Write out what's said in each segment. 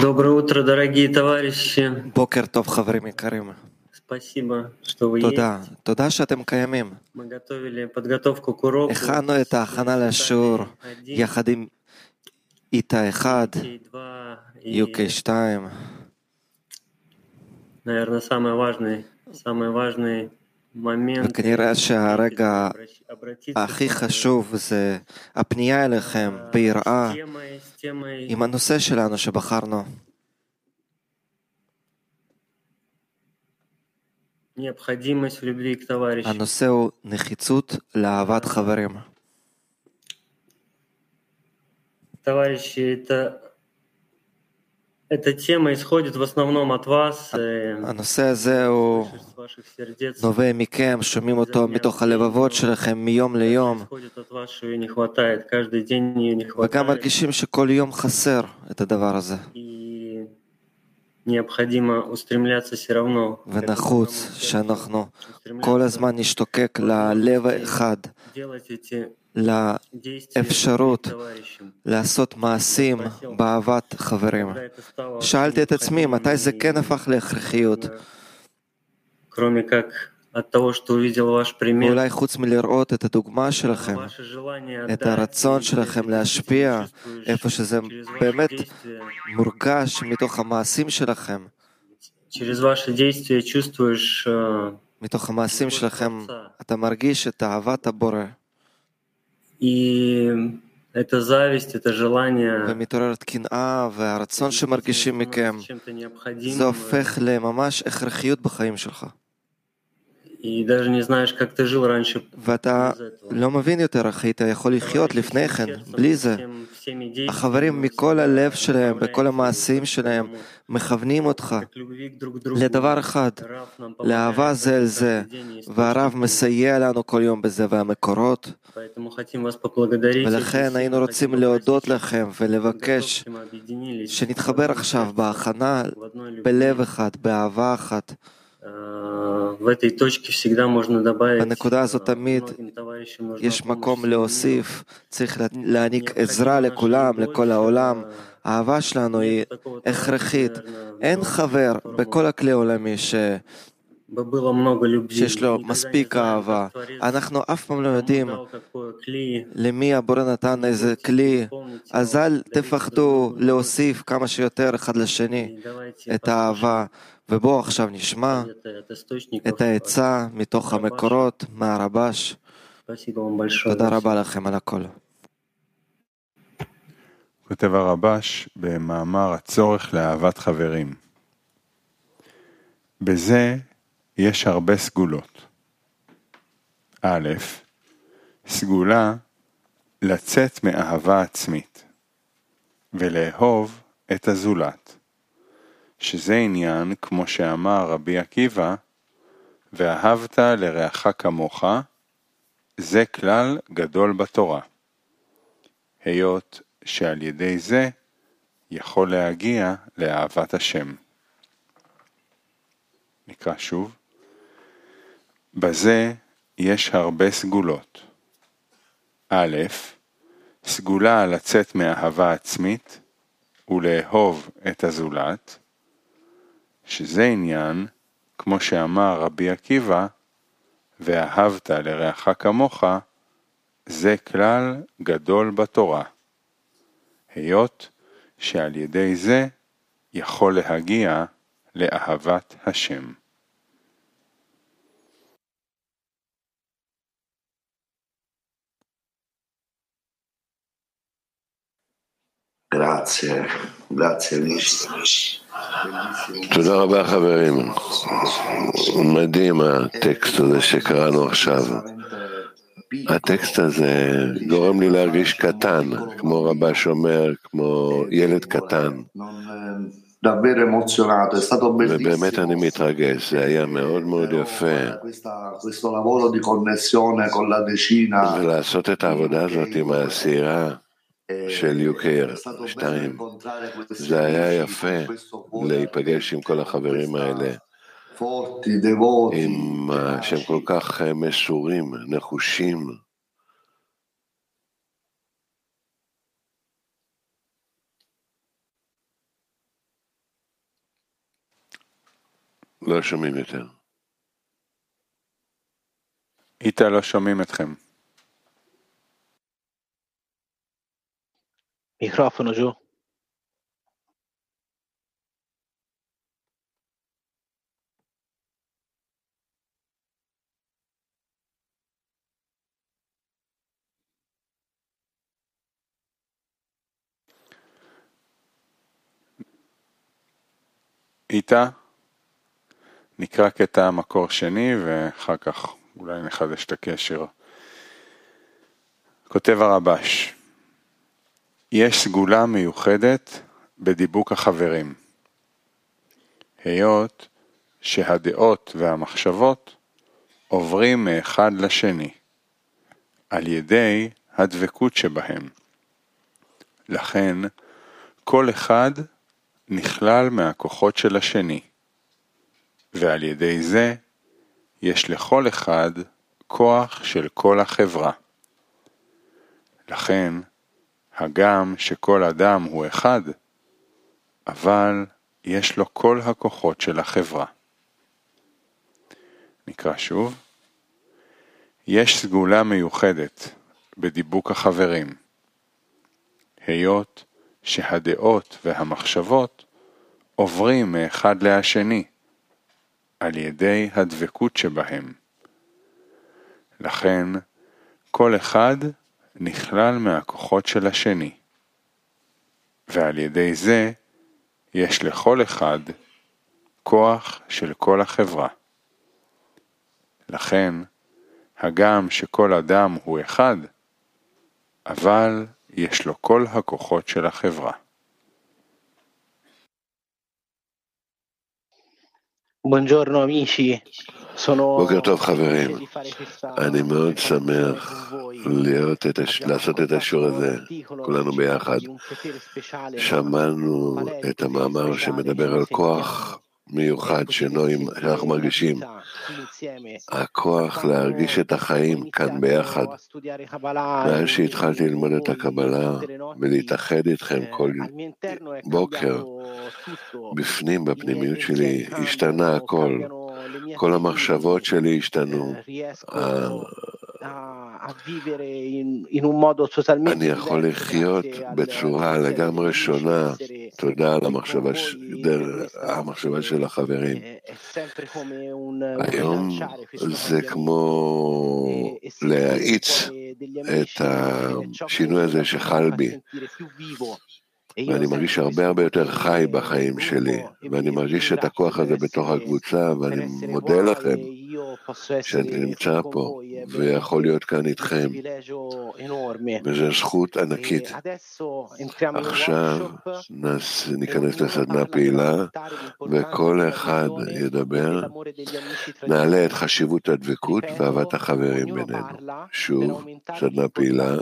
Доброе утро, дорогие товарищи. Бокер тов, хаврим карим. Спасибо, что вы Туда, есть. Туда, что тем каямим. Мы готовили подготовку к уроку. Эхану это хана лашур. Яхадим ита эхад. Юкей штайм. Наверное, самый важный, самый важный וכנראה שהרגע обратиться הכי к- חשוב זה הפנייה אליכם ביראה с темой, с темой עם הנושא שלנו שבחרנו. необходимость в любви к товарищу. הנושא הוא נחיצות לאהבת חברים. Товарищи, это эта тема исходит в основном от вас, э, הנושא הזה הוא с ваших сердец. נובע מכם, שומעים אותו מתוך הלבבות שלכם מיום ליום, Исходит от вас, что ее не хватает. Каждый день ее не וגם хватает. מרגישים שכל יום חסר את הדבר הזה. И необходимо устремляться все равно. к этому ונחוץ самому сердцу. שאנחנו Устремляться, כל הזמן נשתוקק ללב האחד, делать эти לאפשרות לעשות מעשים באהבת חברים. שאלתי את עצמי מתי זה כן הפך להכרחיות. אולי חוץ מלראות את הדוגמה שלכם, את הרצון שלכם להשפיע איפה שזה באמת מורגש מתוך המעשים שלכם. מתוך המעשים שלכם אתה מרגיש את אהבת הבורא. и это зависть, это желание ומתעוררת קנאה והרצון שמרגישים מכם, становится чем-то необходимым, זה הופך לממש הכרחיות בחיים שלך. ואתה לא מבין יותר איך היית יכול לחיות לפני כן, בלי זה. החברים מכל הלב שלהם, בכל המעשים שלהם, מכוונים אותך לדבר אחד, לאהבה זה אל זה, והרב מסייע לנו כל יום בזה, והמקורות. ולכן היינו רוצים להודות לכם ולבקש שנתחבר עכשיו בהכנה בלב אחד, באהבה אחת. בנקודה הזאת תמיד יש מקום להוסיף, צריך להעניק עזרה לכולם, לכל העולם. האהבה שלנו היא הכרחית. אין חבר בכל הכלי העולמי ש... שיש לו מספיק אהבה. אנחנו אף פעם לא יודעים למי הבורא נתן איזה כלי, אז אל תפחדו להוסיף כמה שיותר אחד לשני את האהבה. ובואו עכשיו נשמע את העצה מתוך המקורות, מהרבש. תודה רבה לכם על הכל. כותב הרבש במאמר הצורך לאהבת חברים. בזה יש הרבה סגולות. א', סגולה לצאת מאהבה עצמית ולאהוב את הזולת. שזה עניין, כמו שאמר רבי עקיבא, ואהבת לרעך כמוך, זה כלל גדול בתורה. היות שעל ידי זה יכול להגיע לאהבת השם. נקרא שוב. בזה יש הרבה סגולות. א', סגולה לצאת מאהבה עצמית ולאהוב את הזולת, שזה עניין, כמו שאמר רבי עקיבא, ואהבת לרעך כמוך, זה כלל גדול בתורה. היות שעל ידי זה יכול להגיע לאהבת השם. Grazie, grazie amici. תודה רבה חברים. מדהים הטקסט הזה שקראנו עכשיו. הטקסט הזה גורם לי להרגיש קטן, כמו רבש אומר, כמו ילד קטן, ובאמת. אני מתרגש, זה היה מאוד מאוד יפה. Questa- questo lavoro di connessione con la decina ולעשות את העבודה הזאת עם העשירה eh, של יוקר, שתיים, זה היה יפה להיפגש עם כל החברים האלה, עם, אה, שהם כל כך אה, מסורים, נחושים. לא שומעים יותר. איתה לא שומעים אתכם. Microfono giù. איתה נקרא קטע מקור שני ואחר כך אולי נחדש את הקשר. כותב הרבש, יש סגולה מיוחדת בדיבוק החברים. היות שהדעות והמחשבות עוברים מאחד לשני, על ידי הדבקות שבהם. לכן, כל אחד נכלל מהכוחות של השני, ועל ידי זה יש לכל אחד כוח של כל החברה. לכן, הגם שכל אדם הוא אחד, אבל יש לו כל הכוחות של החברה. נקרא שוב. יש סגולה מיוחדת בדיבוק החברים, היות שהדעות והמחשבות עוברים מאחד להשני על ידי הדבקות שבהם. לכן, כל אחד נכלל מהכוחות של השני, ועל ידי זה יש לכל אחד כוח של כל החברה. לכן, הגם שכל אדם הוא אחד, אבל יש לו כל הכוחות של החברה. Buongiorno amici, sono בוקר טוב חברים, אני מאוד שמח. להיות את הש... לעשות את השיעור הזה, כולנו che ביחד. שמענו את המאמר שמדבר על כוח. מיוחד שנועים, שאנחנו מרגישים. הכוח להרגיש את החיים כאן ביחד. מאז שהתחלתי ללמוד את הקבלה ולהתאחד איתכם כל בוקר, בפנים, בפנימיות שלי, השתנה הכל. כל המחשבות שלי השתנו. אה, אני יכול לחיות בצורה לגמרי שונה. תודה על המחשבה של החברים. היום זה כמו להאיץ את השינוי הזה שחל בי. ואני מרגיש הרבה הרבה יותר חי בחיים שלי, ואני מרגיש את הכוח הזה בתוך הקבוצה, ואני מודה לכם. שאני נמצא פה ויכול להיות כאן איתכם. וזו זכות E ענקית. עכשיו e ניכנס לסדנה פעילה, וכל אחד e ידבר, נעלה את. חשיבות הדבקות ואהבת החברים בינינו. שוב, סדנה פעילה,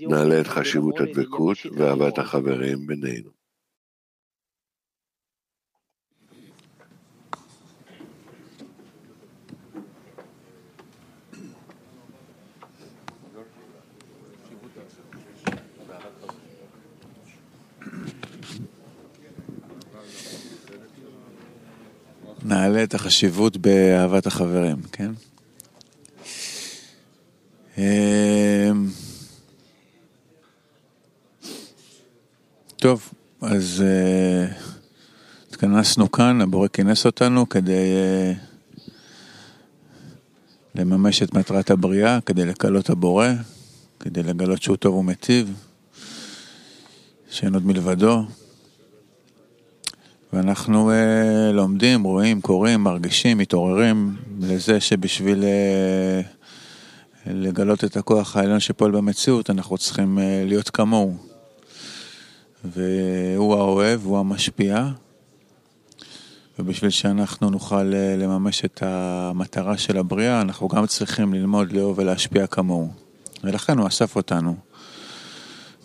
נעלה e את חשיבות הדבקות ואהבת. החברים בינינו. נעלה את החשיבות באהבת החברים, כן? אמ, טוב, אז אה, התכנסנו כאן, הבורא כינס אותנו כדי אה, לממש את מטרת הבריאה, כדי לקלות הבורא, כדי לגלות שהוא טוב ומיטיב, שאין עוד מלבדו. ואנחנו אה, לומדים, רואים, קוראים, מרגישים, מתעוררים לזה שבשביל אה, לגלות את הכוח העליון שפועל במציאות, אנחנו צריכים אה, להיות כמוהו. והוא האוהב, הוא המשפיע, ובשביל שאנחנו נוכל אה, לממש את המטרה של הבריאה, אנחנו גם צריכים ללמוד לאהוב ולהשפיע כמוהו. ולכן הוא אסף אותנו.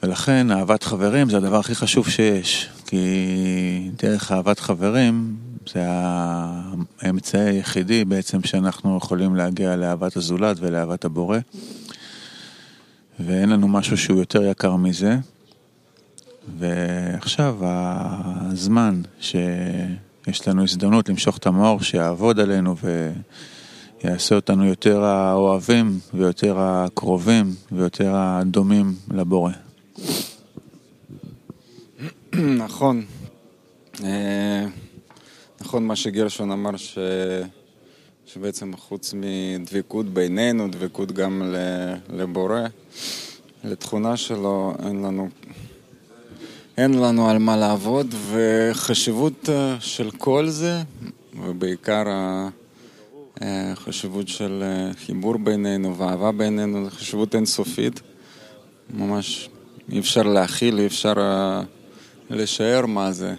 ולכן אהבת חברים זה הדבר הכי חשוב שיש, כי דרך אהבת חברים זה האמצעי היחידי בעצם שאנחנו יכולים להגיע לאהבת הזולת ולאהבת הבורא, ואין לנו משהו שהוא יותר יקר מזה. ועכשיו הזמן יש לנו הזדמנות למשוך את המאור שיעבוד עלינו ויעשה אותנו יותר האוהבים ויותר הקרובים ויותר הדומים לבורא. נכון. אה, נכון מה שגרשון אמר, ש... שבעצם חוץ מדבקות בינינו, דבקות גם לבורא, לתכונה שלו, אין לנו, אין לנו על מה לעבוד, וחשיבות אה, של כל זה, ובעיקר החשיבות של אה, חיבור בינינו ואהבה בינינו, זו חשיבות אינסופית. ממש אי אפשר להכיל, אי אפשר לשער מה זה.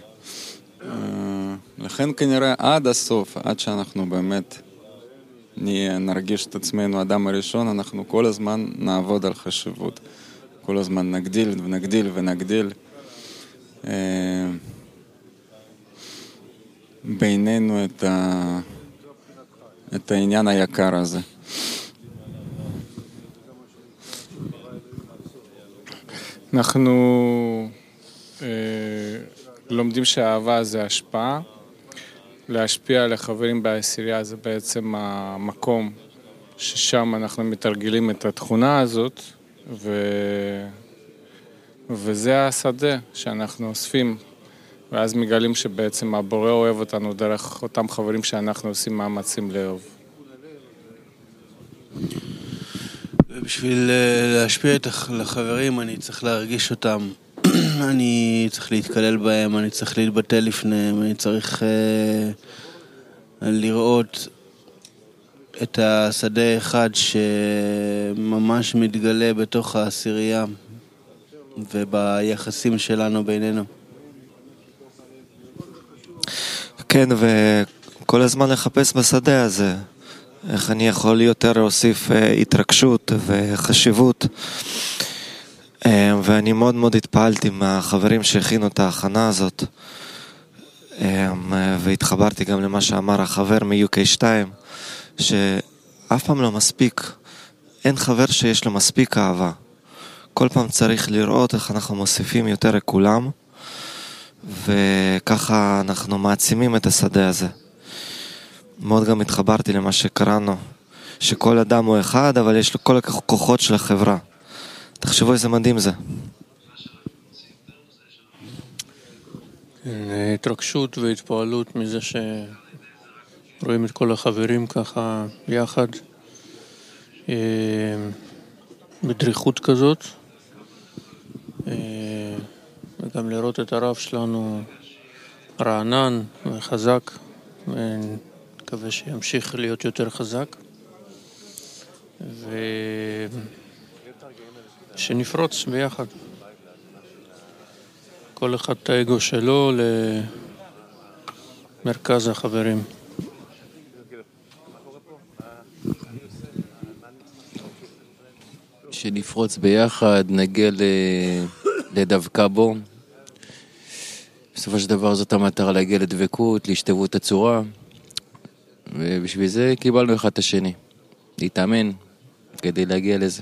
לכן כנראה עד הסוף, עד שאנחנו באמת נרגיש את עצמנו אדם הראשון, אנחנו כל הזמן נעבוד על חשיבות. כל הזמן נגדיל ונגדיל ונגדיל אה, בינינו את, ה, את העניין היקר הזה. אנחנו אה, לומדים שאהבה זה השפעה. להשפיע על החברים בעשירייה זה בעצם המקום ששם אנחנו מתרגלים את התכונה הזאת, ו... וזה השדה שאנחנו אוספים, ואז מגלים שבעצם הבורא אוהב אותנו דרך אותם חברים שאנחנו עושים מאמצים לאהוב. בשביל אה, להשפיע את החברים אני צריך להרגיש אותם אני צריך להתקלל בהם, אני צריך להתבטא לפניהם, אני צריך uh, לראות את השדה אחד שממש מתגלה בתוך העשירייה וביחסים שלנו בינינו. כן, וכל הזמן לחפש בשדה הזה, איך אני יכול יותר להוסיף uh, התרגשות וחשיבות. ואני מאוד מאוד התפעלתי מהחברים שהכינו את ההכנה הזאת אה, והתחברתי גם למה שאמר החבר מ-UK2 שאף פעם לא מספיק, אין חבר שיש לו מספיק אהבה כל פעם צריך לראות איך אנחנו מוסיפים יותר לכולם וככה אנחנו מעצימים את השדה הזה. מאוד גם התחברתי למה שקראנו, שכל אדם הוא אחד, אבל יש לו כל הכוחות של החברה. תחשבו איזה מדהים זה. כן, התרגשות והתפעלות מזה שרואים את כל החברים ככה יחד, אה, בדריכות כזאת, אה, וגם לראות את הרב שלנו רענן וחזק, ונקווה שימשיך להיות יותר חזק. ו... שנפרוץ ביחד. כל אחד את האגו שלו למרכז החברים. שנפרוץ ביחד, נגיע לדווקא בו. בסופו של דבר זאת המטרה להגיע לדבקות, להשתוות הצורה, ובשביל זה קיבלנו אחד את השני. להתאמן כדי להגיע לזה.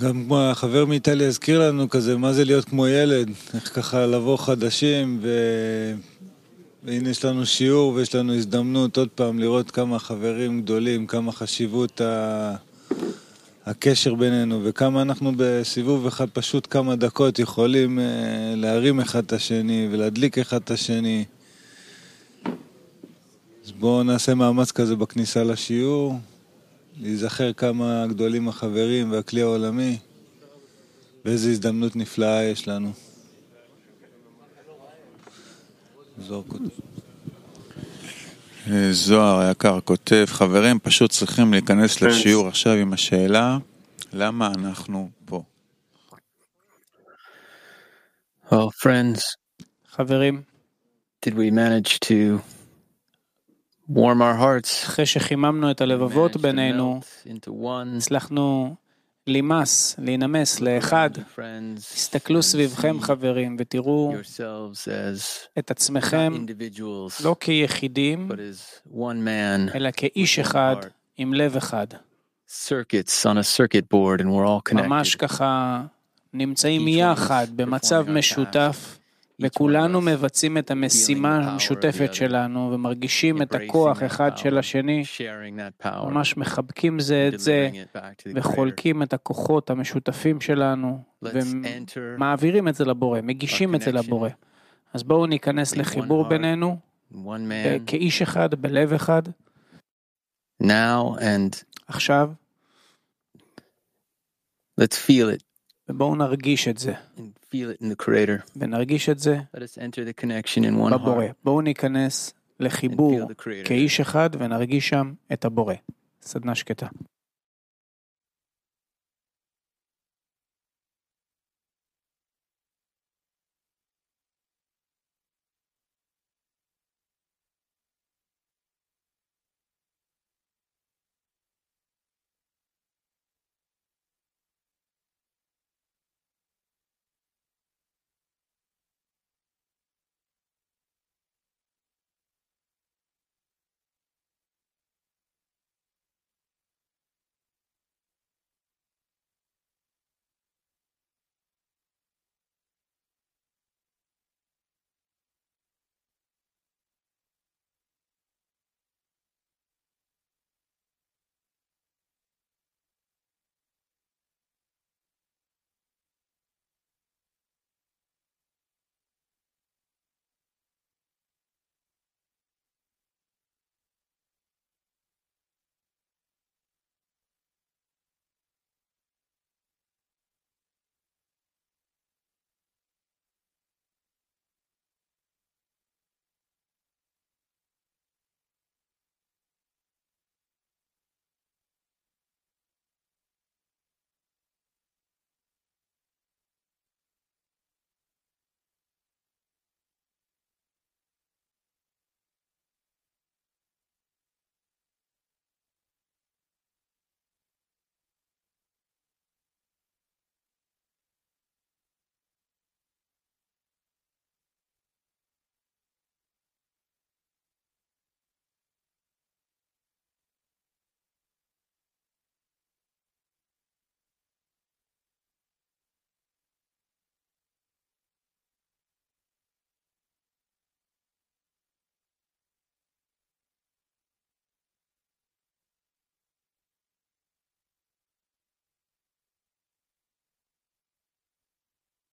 גם כמו החבר מאיטליה הזכיר לנו כזה, מה זה להיות כמו ילד, איך ככה לבוא חדשים, ו... והנה יש לנו שיעור ויש לנו הזדמנות עוד פעם לראות כמה חברים גדולים, כמה חשיבות ה... הקשר בינינו, וכמה אנחנו בסיבוב אחד פשוט כמה דקות יכולים uh, להרים אחד את השני ולהדליק אחד את השני. אז בואו נעשה מאמץ כזה בכניסה לשיעור. להיזכר כמה גדולים החברים והכלי העולמי, ואיזו הזדמנות נפלאה יש לנו. זוהר כותב. אה, זוהר היקר כותב, חברים פשוט צריכים להיכנס לשיעור עכשיו עם השאלה, למה אנחנו פה? Well, friends, חברים, did we manage to warm our hearts. אחרי שחיממנו את הלבבות בינינו, הצלחנו להימס, להינמס לאחד. הסתכלו סביבכם חברים ותראו את עצמכם לא כיחידים, אלא כאיש אחד עם לב אחד. ממש ככה נמצאים יחד במצב משותף, וכולנו מבצעים את המשימה המשותפת שלנו ומרגישים את הכוח אחד של השני, ממש מחבקים זה את זה וחולקים את הכוחות המשותפים שלנו ומעבירים את זה לבורא, מגישים את זה לבורא. אז בואו ניכנס לחיבור בינינו כאיש אחד, בלב אחד. עכשיו, let's feel it. ובואו נרגיש את זה. ונרגיש את זה בבורא. בואו ניכנס לחיבור כאיש אחד ונרגיש שם את הבורא. סדנה שקטה.